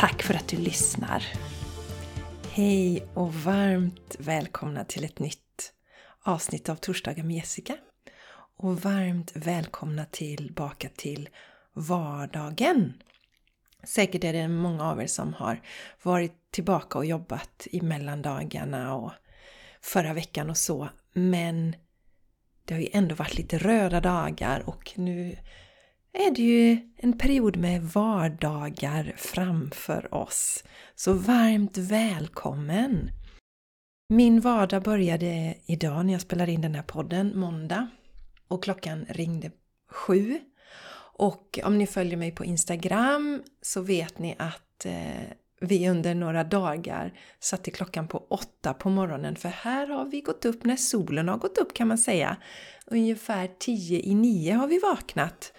Tack för att du lyssnar! Hej och varmt välkomna till ett nytt avsnitt av Torsdagar med Jessica. Och varmt välkomna tillbaka till vardagen. Säkert är det många av er som har varit tillbaka och jobbat i mellandagarna och förra veckan och så. Men det har ju ändå varit lite röda dagar och nu är det ju en period med vardagar framför oss. Så varmt välkommen! Min vardag började idag när jag spelade in den här podden, måndag. Och klockan ringde sju. Och om ni följer mig på Instagram så vet ni att eh, vi under några dagar satte klockan på åtta på morgonen för här har vi gått upp när solen har gått upp kan man säga. Ungefär tio i nio har vi vaknat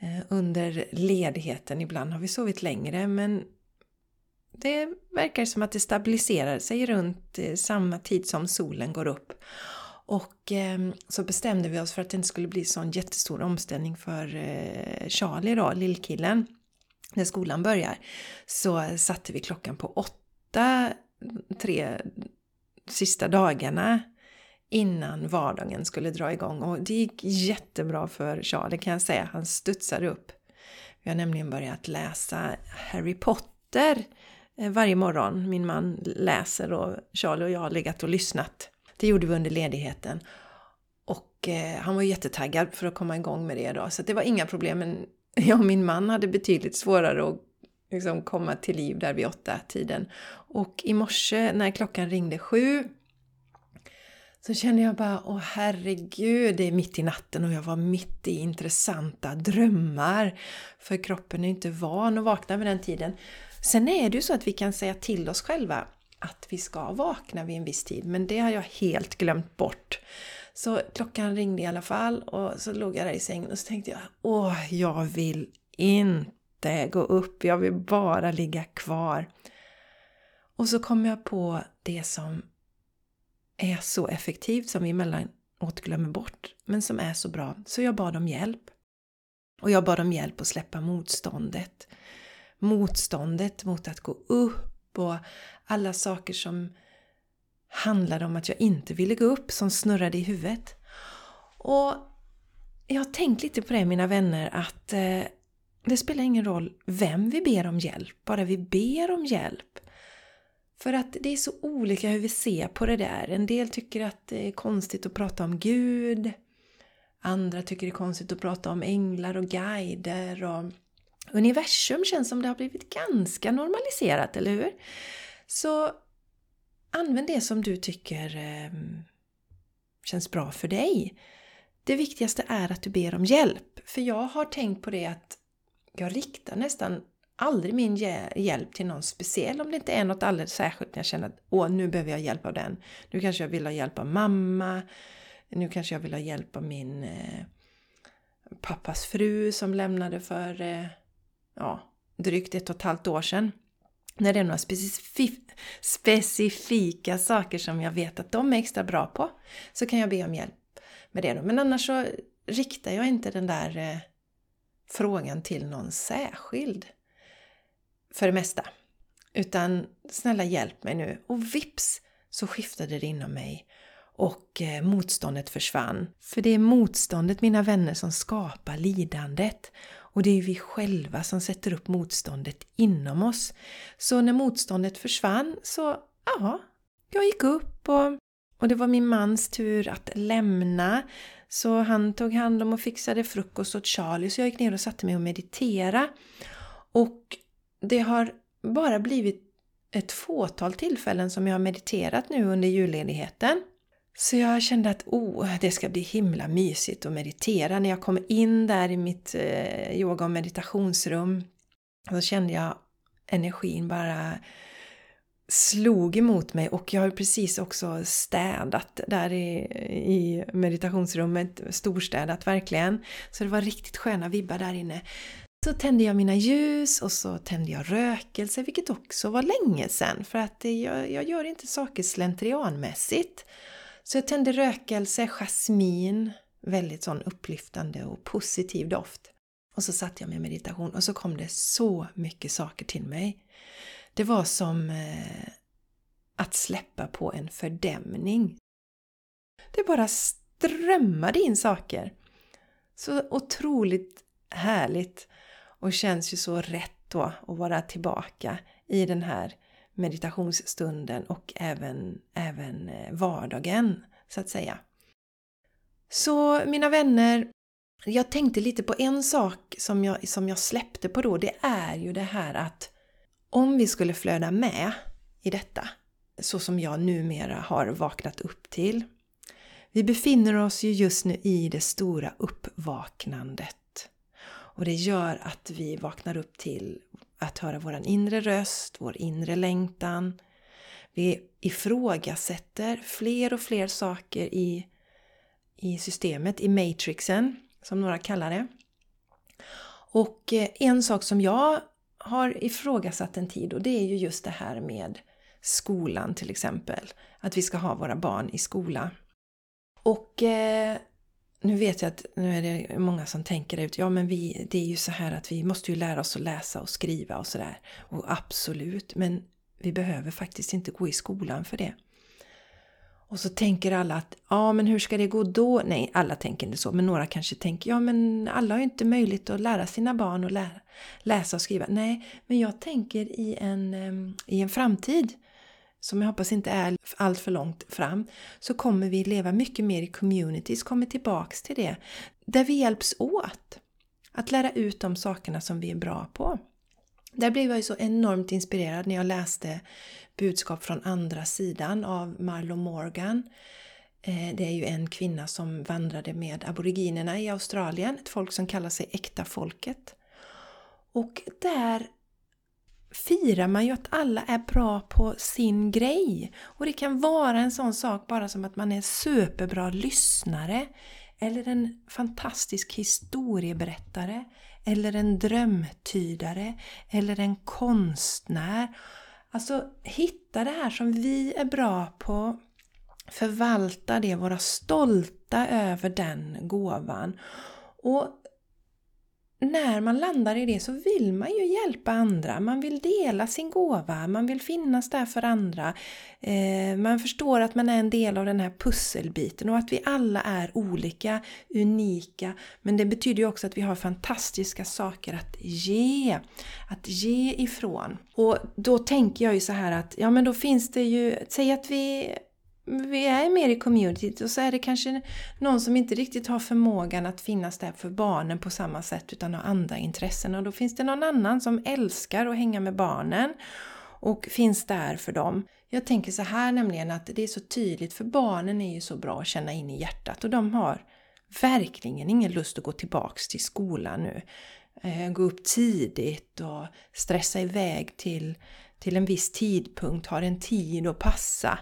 Eh, under ledigheten. Ibland har vi sovit längre men det verkar som att det stabiliserar sig runt eh, samma tid som solen går upp. Och ehm, så bestämde vi oss för att det inte skulle bli sån jättestor omställning för eh, Charlie då, lillkillen, när skolan börjar. Så satte vi klockan på åtta tre sista dagarna innan vardagen skulle dra igång och det gick jättebra för Charlie kan jag säga. Han studsade upp. Vi har nämligen börjat läsa Harry Potter eh, varje morgon. Min man läser och Charlie och jag har legat och lyssnat. Det gjorde vi under ledigheten. Och eh, han var jättetaggad för att komma igång med det då. Så det var inga problem. Men jag och min man hade betydligt svårare att liksom komma till liv där vid åtta tiden. Och i morse när klockan ringde sju så känner jag bara, åh herregud, det är mitt i natten och jag var mitt i intressanta drömmar. För kroppen är inte van att vakna vid den tiden. Sen är det ju så att vi kan säga till oss själva att vi ska vakna vid en viss tid, men det har jag helt glömt bort. Så klockan ringde i alla fall och så låg jag där i sängen och så tänkte jag, åh, jag vill inte gå upp, jag vill bara ligga kvar. Och så kom jag på det som är så effektivt som vi emellanåt glömmer bort, men som är så bra. Så jag bad om hjälp. Och jag bad om hjälp att släppa motståndet. Motståndet mot att gå upp och alla saker som handlade om att jag inte ville gå upp, som snurrade i huvudet. Och jag har tänkt lite på det mina vänner att eh, det spelar ingen roll vem vi ber om hjälp, bara vi ber om hjälp för att det är så olika hur vi ser på det där. En del tycker att det är konstigt att prata om Gud. Andra tycker det är konstigt att prata om änglar och guider. Och universum känns som det har blivit ganska normaliserat, eller hur? Så använd det som du tycker eh, känns bra för dig. Det viktigaste är att du ber om hjälp. För jag har tänkt på det att jag riktar nästan aldrig min hjälp till någon speciell om det inte är något alldeles särskilt när jag känner att åh, nu behöver jag hjälp av den. Nu kanske jag vill ha hjälp av mamma. Nu kanske jag vill ha hjälp av min eh, pappas fru som lämnade för eh, ja, drygt ett och ett halvt år sedan. När det är några specif specifika saker som jag vet att de är extra bra på så kan jag be om hjälp med det. Då. Men annars så riktar jag inte den där eh, frågan till någon särskild för det mesta. Utan snälla hjälp mig nu. Och vips så skiftade det inom mig och eh, motståndet försvann. För det är motståndet, mina vänner, som skapar lidandet. Och det är vi själva som sätter upp motståndet inom oss. Så när motståndet försvann så, ja, jag gick upp och, och det var min mans tur att lämna. Så han tog hand om och fixade frukost åt Charlie så jag gick ner och satte mig och meditera. Och det har bara blivit ett fåtal tillfällen som jag har mediterat nu under julledigheten. Så jag kände att oh, det ska bli himla mysigt att meditera. När jag kom in där i mitt eh, yoga och meditationsrum så kände jag energin bara slog emot mig och jag har precis också städat där i, i meditationsrummet, storstädat verkligen. Så det var riktigt sköna vibbar där inne. Så tände jag mina ljus och så tände jag rökelse, vilket också var länge sedan för att jag, jag gör inte saker slentrianmässigt. Så jag tände rökelse, jasmin, väldigt sån upplyftande och positiv doft. Och så satte jag med meditation och så kom det så mycket saker till mig. Det var som eh, att släppa på en fördämning. Det bara strömmade in saker. Så otroligt härligt och känns ju så rätt då att vara tillbaka i den här meditationsstunden och även, även eh, vardagen så att säga. Så mina vänner, jag tänkte lite på en sak som jag, som jag släppte på då. Det är ju det här att om vi skulle flöda med i detta, så som jag numera har vaknat upp till. Vi befinner oss ju just nu i det stora uppvaknandet. Och det gör att vi vaknar upp till att höra vår inre röst, vår inre längtan. Vi ifrågasätter fler och fler saker i, i systemet, i matrixen, som några kallar det. Och eh, en sak som jag har ifrågasatt en tid och det är ju just det här med skolan till exempel. Att vi ska ha våra barn i skola. Och eh, nu vet jag att nu är det många som tänker ut, ja men vi, det är ju så här att vi måste ju lära oss att läsa och skriva och sådär. Och absolut, men vi behöver faktiskt inte gå i skolan för det. Och så tänker alla att, ja men hur ska det gå då? Nej, alla tänker inte så, men några kanske tänker, ja men alla har ju inte möjlighet att lära sina barn att lära, läsa och skriva. Nej, men jag tänker i en, ehm, i en framtid som jag hoppas inte är allt för långt fram, så kommer vi leva mycket mer i communities, kommer tillbaks till det, där vi hjälps åt att lära ut de sakerna som vi är bra på. Där blev jag ju så enormt inspirerad när jag läste budskap från andra sidan av Marlo Morgan. Eh, det är ju en kvinna som vandrade med aboriginerna i Australien, ett folk som kallar sig äkta folket. Och där firar man ju att alla är bra på sin grej. Och det kan vara en sån sak bara som att man är superbra lyssnare eller en fantastisk historieberättare eller en drömtydare eller en konstnär. Alltså hitta det här som vi är bra på, förvalta det, vara stolta över den gåvan. Och när man landar i det så vill man ju hjälpa andra. Man vill dela sin gåva, man vill finnas där för andra. Eh, man förstår att man är en del av den här pusselbiten och att vi alla är olika, unika. Men det betyder ju också att vi har fantastiska saker att ge, att ge ifrån. Och då tänker jag ju så här att, ja men då finns det ju, säg att vi vi är mer i communityt och så är det kanske någon som inte riktigt har förmågan att finnas där för barnen på samma sätt utan har andra intressen och då finns det någon annan som älskar att hänga med barnen och finns där för dem. Jag tänker så här nämligen att det är så tydligt för barnen är ju så bra att känna in i hjärtat och de har verkligen ingen lust att gå tillbaks till skolan nu. Eh, gå upp tidigt och stressa iväg till, till en viss tidpunkt, ha en tid att passa.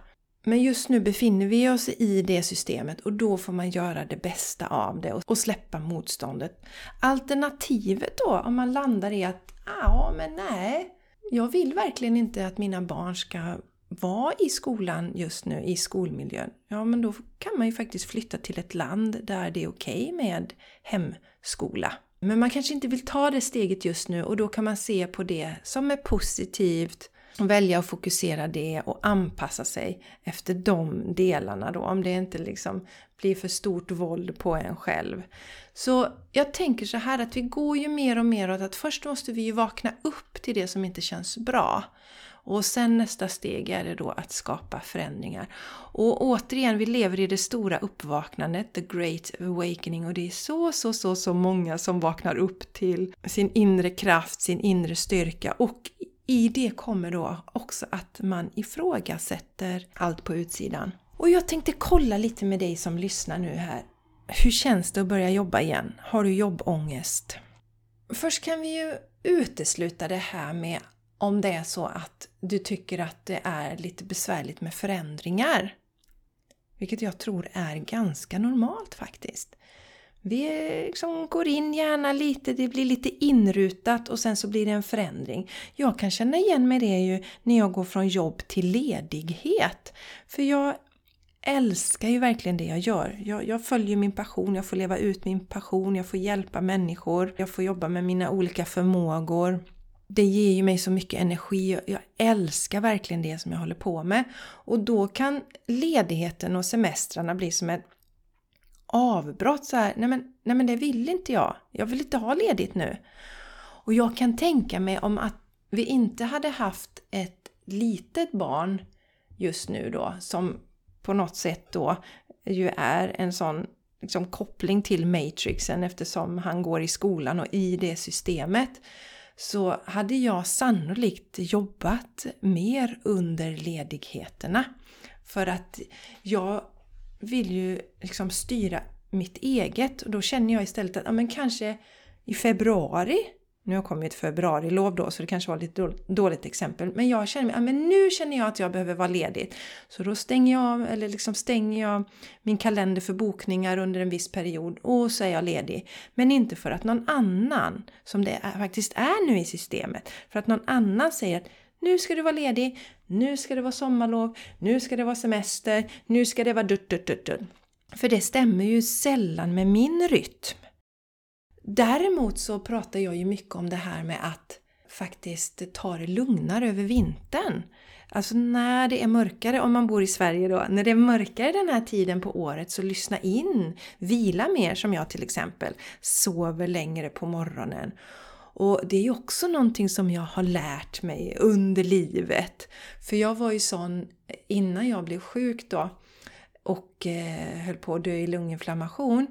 Men just nu befinner vi oss i det systemet och då får man göra det bästa av det och släppa motståndet. Alternativet då, om man landar i att ah, ja, men nej, jag vill verkligen inte att mina barn ska vara i skolan just nu, i skolmiljön. Ja, men då kan man ju faktiskt flytta till ett land där det är okej okay med hemskola. Men man kanske inte vill ta det steget just nu och då kan man se på det som är positivt välja att fokusera det och anpassa sig efter de delarna då, om det inte liksom blir för stort våld på en själv. Så jag tänker så här att vi går ju mer och mer åt att först måste vi ju vakna upp till det som inte känns bra. Och sen nästa steg är det då att skapa förändringar. Och återigen, vi lever i det stora uppvaknandet, the great awakening, och det är så, så, så, så många som vaknar upp till sin inre kraft, sin inre styrka och i det kommer då också att man ifrågasätter allt på utsidan. Och jag tänkte kolla lite med dig som lyssnar nu här. Hur känns det att börja jobba igen? Har du jobbångest? Först kan vi ju utesluta det här med om det är så att du tycker att det är lite besvärligt med förändringar. Vilket jag tror är ganska normalt faktiskt. Vi liksom går in gärna lite, det blir lite inrutat och sen så blir det en förändring. Jag kan känna igen mig det ju när jag går från jobb till ledighet. För jag älskar ju verkligen det jag gör. Jag, jag, följer min passion, jag får leva ut min passion, jag får hjälpa människor, jag får jobba med mina olika förmågor. Det ger ju mig så mycket energi. Jag älskar verkligen det som jag håller på med. Och då kan ledigheten och semestrarna bli som ett avbrott. Så här, nej, men, nej men det vill inte jag. Jag vill inte ha ledigt nu. Och jag kan tänka mig om att vi inte hade haft ett litet barn just nu då som på något sätt då ju är en sån liksom, koppling till Matrixen eftersom han går i skolan och i det systemet så hade jag sannolikt jobbat mer under ledigheterna. För att jag vill ju liksom styra mitt eget och då känner jag istället att ja, men kanske i februari nu har jag kommit februarilov då så det kanske var lite dåligt exempel. Men jag känner mig, ja, men nu känner jag att jag behöver vara ledig. Så då stänger jag, eller liksom stänger jag min kalender för bokningar under en viss period och så är jag ledig. Men inte för att någon annan, som det är, faktiskt är nu i systemet, för att någon annan säger att nu ska du vara ledig, nu ska det vara sommarlov, nu ska det vara semester, nu ska det vara dutt, dutt, dutt, dutt. För det stämmer ju sällan med min rytm. Däremot så pratar jag ju mycket om det här med att faktiskt ta det lugnare över vintern. Alltså när det är mörkare, om man bor i Sverige då, när det är mörkare den här tiden på året så lyssna in, vila mer som jag till exempel, sover längre på morgonen. Och det är ju också någonting som jag har lärt mig under livet. För jag var ju sån innan jag blev sjuk då och eh, höll på att dö i lunginflammation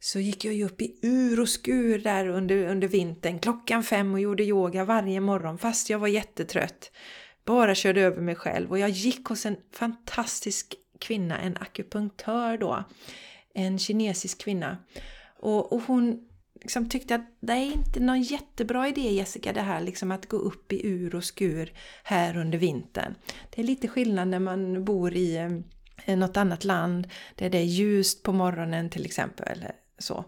så gick jag ju upp i ur och skur där under, under vintern klockan fem och gjorde yoga varje morgon fast jag var jättetrött. Bara körde över mig själv och jag gick hos en fantastisk kvinna, en akupunktör då. En kinesisk kvinna. Och, och hon liksom tyckte att det är inte någon jättebra idé Jessica det här liksom att gå upp i ur och skur här under vintern. Det är lite skillnad när man bor i eh, något annat land där det är ljust på morgonen till exempel så.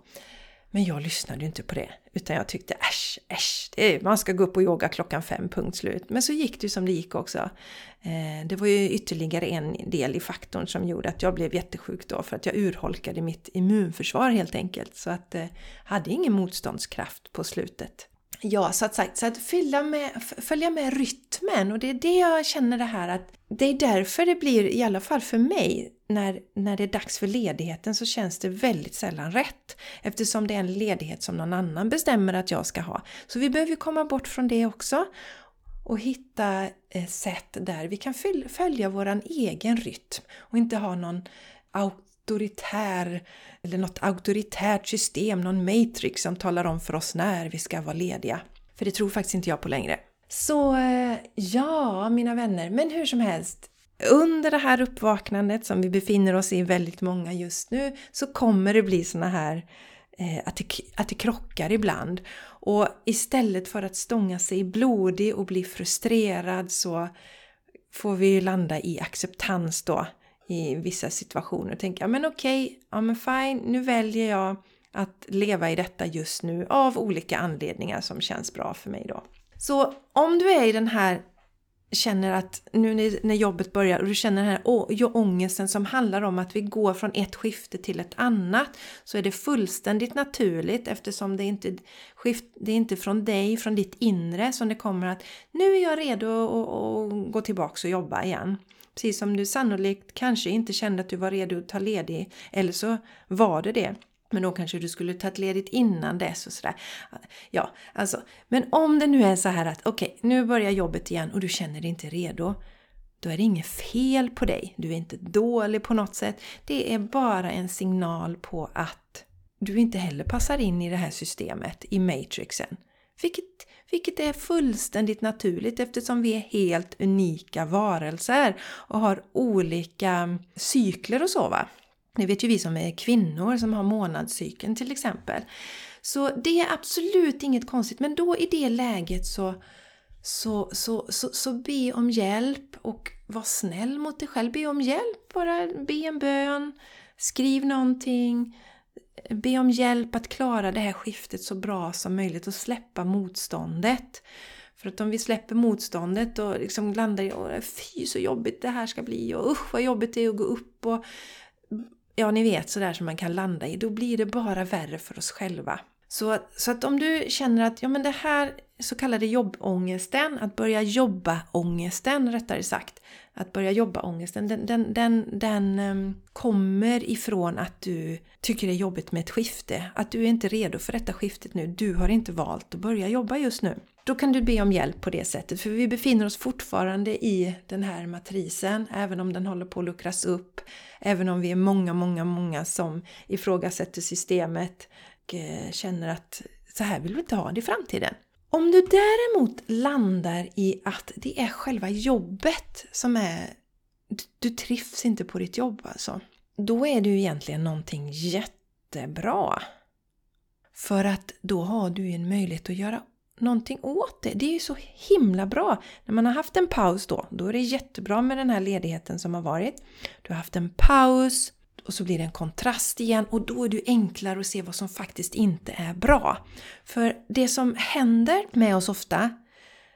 Men jag lyssnade ju inte på det. Utan jag tyckte äsch, äsch, är, man ska gå upp och yoga klockan fem, punkt slut. Men så gick det ju som det gick också. Eh, det var ju ytterligare en del i faktorn som gjorde att jag blev jättesjuk då. För att jag urholkade mitt immunförsvar helt enkelt. Så att jag eh, hade ingen motståndskraft på slutet. Ja, så att sagt, så att fylla med, följa med rytmen och det är det jag känner det här att det är därför det blir, i alla fall för mig, när, när det är dags för ledigheten så känns det väldigt sällan rätt. Eftersom det är en ledighet som någon annan bestämmer att jag ska ha. Så vi behöver komma bort från det också och hitta sätt där vi kan följa våran egen rytm och inte ha någon auktoritär eller något auktoritärt system, någon matrix som talar om för oss när vi ska vara lediga. För det tror faktiskt inte jag på längre. Så eh, ja, mina vänner, men hur som helst. Under det här uppvaknandet som vi befinner oss i väldigt många just nu så kommer det bli såna här eh, att, det, att det krockar ibland. Och istället för att stånga sig blodig och bli frustrerad så får vi landa i acceptans då i vissa situationer och tänka, men okej, okay, ja men fine, nu väljer jag att leva i detta just nu av olika anledningar som känns bra för mig då. Så om du är i den här känner att nu när jobbet börjar och du känner den här ångesten som handlar om att vi går från ett skifte till ett annat så är det fullständigt naturligt eftersom det inte skift, det är inte från dig, från ditt inre som det kommer att nu är jag redo att gå tillbaks och jobba igen. Precis som du sannolikt kanske inte kände att du var redo att ta ledig eller så var det det. Men då kanske du skulle tagit ledigt innan dess och sådär. Ja, alltså. Men om det nu är så här att okej, okay, nu börjar jobbet igen och du känner dig inte redo. Då är det inget fel på dig. Du är inte dålig på något sätt. Det är bara en signal på att du inte heller passar in i det här systemet, i matrixen. Vilket, vilket är fullständigt naturligt eftersom vi är helt unika varelser och har olika cykler och så va. Det vet ju vi som är kvinnor som har månadscykeln till exempel. Så det är absolut inget konstigt men då i det läget så, Så, så, så, så be om hjälp och var snäll mot dig själv. Be om hjälp, bara be en bön, skriv någonting. Be om hjälp att klara det här skiftet så bra som möjligt och släppa motståndet. För att om vi släpper motståndet och liksom landar i Åh, fy så jobbigt det här ska bli och usch vad jobbigt det är att gå upp och ja ni vet sådär som man kan landa i, då blir det bara värre för oss själva. Så, så att om du känner att ja men det här så kallade jobbångesten, att börja jobba ångesten rättare sagt, att börja jobba ångesten, den, den, den, den um, kommer ifrån att du tycker det är jobbigt med ett skifte. Att du är inte redo för detta skiftet nu. Du har inte valt att börja jobba just nu. Då kan du be om hjälp på det sättet, för vi befinner oss fortfarande i den här matrisen, även om den håller på att luckras upp, även om vi är många, många, många som ifrågasätter systemet och eh, känner att så här vill vi inte ha det i framtiden. Om du däremot landar i att det är själva jobbet som är... Du trivs inte på ditt jobb alltså. Då är det ju egentligen någonting jättebra. För att då har du en möjlighet att göra någonting åt det. Det är ju så himla bra! När man har haft en paus då, då är det jättebra med den här ledigheten som har varit. Du har haft en paus och så blir det en kontrast igen och då är det enklare att se vad som faktiskt inte är bra. För det som händer med oss ofta,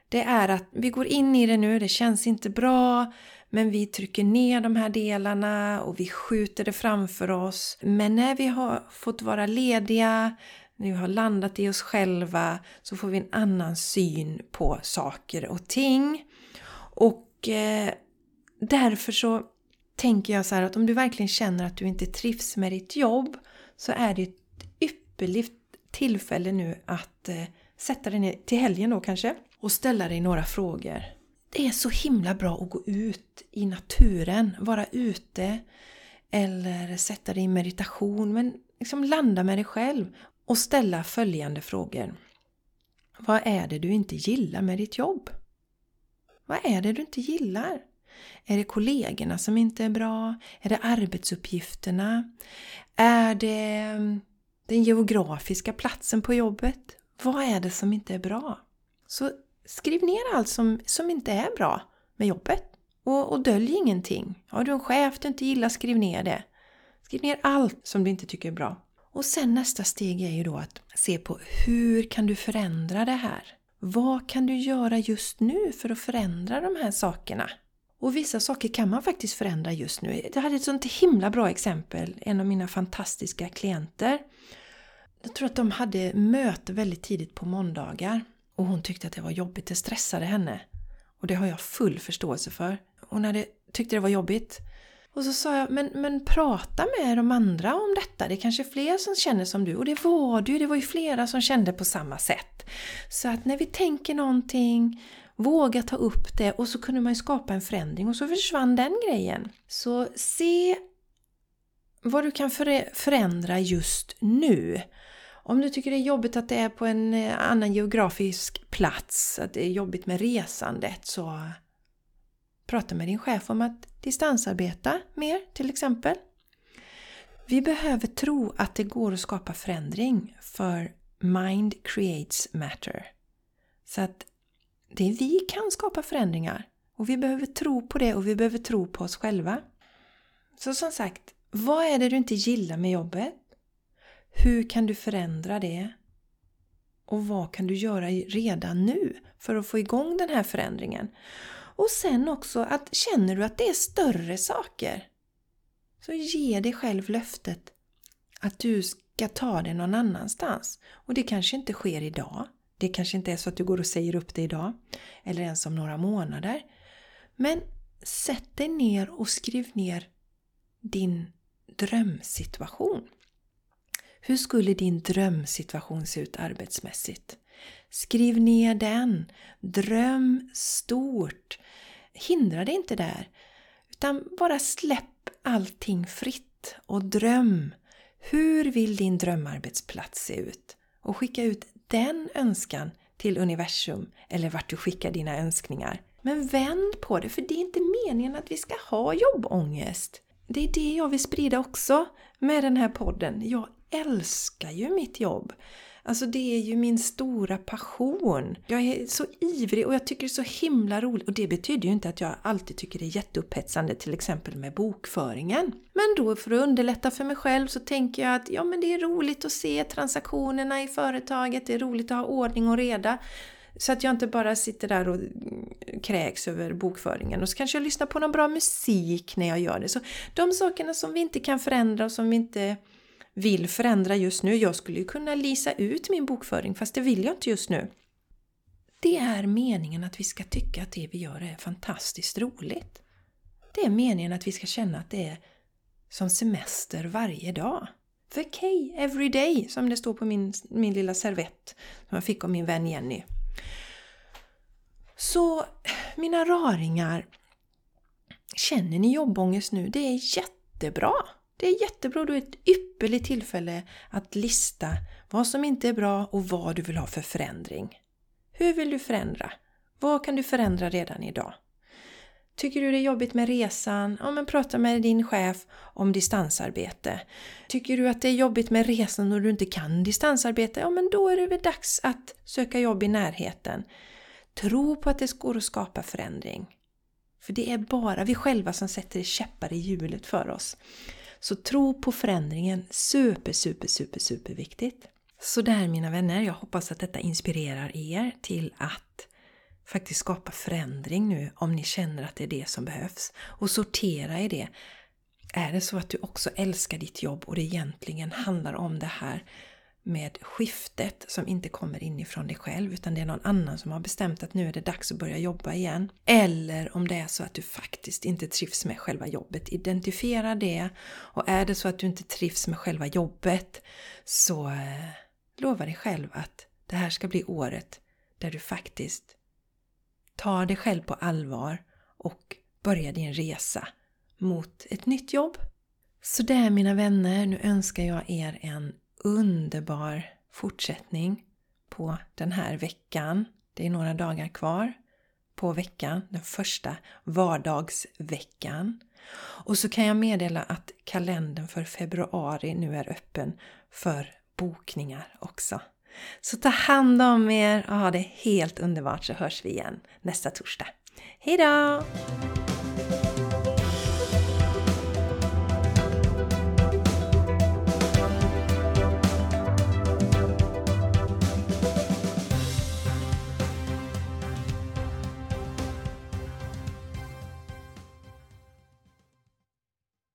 det är att vi går in i det nu, det känns inte bra, men vi trycker ner de här delarna och vi skjuter det framför oss. Men när vi har fått vara lediga, när vi har landat i oss själva, så får vi en annan syn på saker och ting. Och eh, därför så tänker jag så här att om du verkligen känner att du inte trivs med ditt jobb så är det ett ypperligt tillfälle nu att eh, sätta dig ner till helgen då kanske och ställa dig några frågor. Det är så himla bra att gå ut i naturen, vara ute eller sätta dig i meditation men liksom landa med dig själv och ställa följande frågor. Vad är det du inte gillar med ditt jobb? Vad är det du inte gillar? Är det kollegorna som inte är bra? Är det arbetsuppgifterna? Är det mm, den geografiska platsen på jobbet? Vad är det som inte är bra? Så skriv ner allt som, som inte är bra med jobbet. Och, och dölj ingenting. Har du en chef du inte gillar, skriv ner det. Skriv ner allt som du inte tycker är bra. Och sen nästa steg är ju då att se på hur kan du förändra det här? Vad kan du göra just nu för att förändra de här sakerna? Och vissa saker kan man faktiskt förändra just nu. Jag hade ett sånt himla bra exempel, en av mina fantastiska klienter. Jag tror att de hade möte väldigt tidigt på måndagar och hon tyckte att det var jobbigt, det stressade henne. Och det har jag full förståelse för. Hon hade, tyckte det var jobbigt. Och så sa jag, men, men prata med de andra om detta. Det är kanske fler som känner som du. Och det var det ju, det var ju flera som kände på samma sätt. Så att när vi tänker någonting Våga ta upp det och så kunde man ju skapa en förändring och så försvann den grejen. Så se vad du kan förändra just nu. Om du tycker det är jobbigt att det är på en eh, annan geografisk plats, att det är jobbigt med resandet, så prata med din chef om att distansarbeta mer till exempel. Vi behöver tro att det går att skapa förändring för mind creates matter. Så att det är vi kan skapa förändringar. Och vi behöver tro på det och vi behöver tro på oss själva. Så som sagt, vad är det du inte gillar med jobbet? Hur kan du förändra det? Och vad kan du göra redan nu för att få igång den här förändringen? Och sen också att känner du att det är större saker så ge dig själv löftet att du ska ta det någon annanstans. Och det kanske inte sker idag. Det kanske inte är så att du går och säger upp det idag eller ens om några månader. Men sätt dig ner och skriv ner din drömsituation. Hur skulle din drömsituation se ut arbetsmässigt? Skriv ner den. Dröm stort. Hindra dig inte där. Utan bara släpp allting fritt och dröm. Hur vill din drömarbetsplats se ut? Och skicka ut den önskan till universum eller vart du skickar dina önskningar. Men vänd på det, för det är inte meningen att vi ska ha jobbångest. Det är det jag vill sprida också med den här podden. Jag älskar ju mitt jobb. Alltså det är ju min stora passion. Jag är så ivrig och jag tycker det är så himla roligt. Och det betyder ju inte att jag alltid tycker det är jätteupphetsande till exempel med bokföringen. Men då för att underlätta för mig själv så tänker jag att ja men det är roligt att se transaktionerna i företaget, det är roligt att ha ordning och reda. Så att jag inte bara sitter där och kräks över bokföringen. Och så kanske jag lyssnar på någon bra musik när jag gör det. Så de sakerna som vi inte kan förändra och som vi inte vill förändra just nu. Jag skulle ju kunna lisa ut min bokföring fast det vill jag inte just nu. Det är meningen att vi ska tycka att det vi gör är fantastiskt roligt. Det är meningen att vi ska känna att det är som semester varje dag. Vacay every day, som det står på min, min lilla servett som jag fick av min vän Jenny. Så mina raringar, känner ni jobbångest nu? Det är jättebra! Det är jättebra, du är ett ypperligt tillfälle att lista vad som inte är bra och vad du vill ha för förändring. Hur vill du förändra? Vad kan du förändra redan idag? Tycker du det är jobbigt med resan? Ja, men prata med din chef om distansarbete. Tycker du att det är jobbigt med resan och du inte kan distansarbete? Ja, men då är det väl dags att söka jobb i närheten. Tro på att det går att skapa förändring. För det är bara vi själva som sätter käppar i hjulet för oss. Så tro på förändringen, super, super, super, super viktigt. Så där mina vänner, jag hoppas att detta inspirerar er till att faktiskt skapa förändring nu om ni känner att det är det som behövs. Och sortera i det. Är det så att du också älskar ditt jobb och det egentligen handlar om det här med skiftet som inte kommer inifrån dig själv utan det är någon annan som har bestämt att nu är det dags att börja jobba igen. Eller om det är så att du faktiskt inte trivs med själva jobbet. Identifiera det och är det så att du inte trivs med själva jobbet så eh, lova dig själv att det här ska bli året där du faktiskt tar dig själv på allvar och börjar din resa mot ett nytt jobb. Så där mina vänner, nu önskar jag er en underbar fortsättning på den här veckan. Det är några dagar kvar på veckan, den första vardagsveckan. Och så kan jag meddela att kalendern för februari nu är öppen för bokningar också. Så ta hand om er och ha det helt underbart så hörs vi igen nästa torsdag. Hejdå!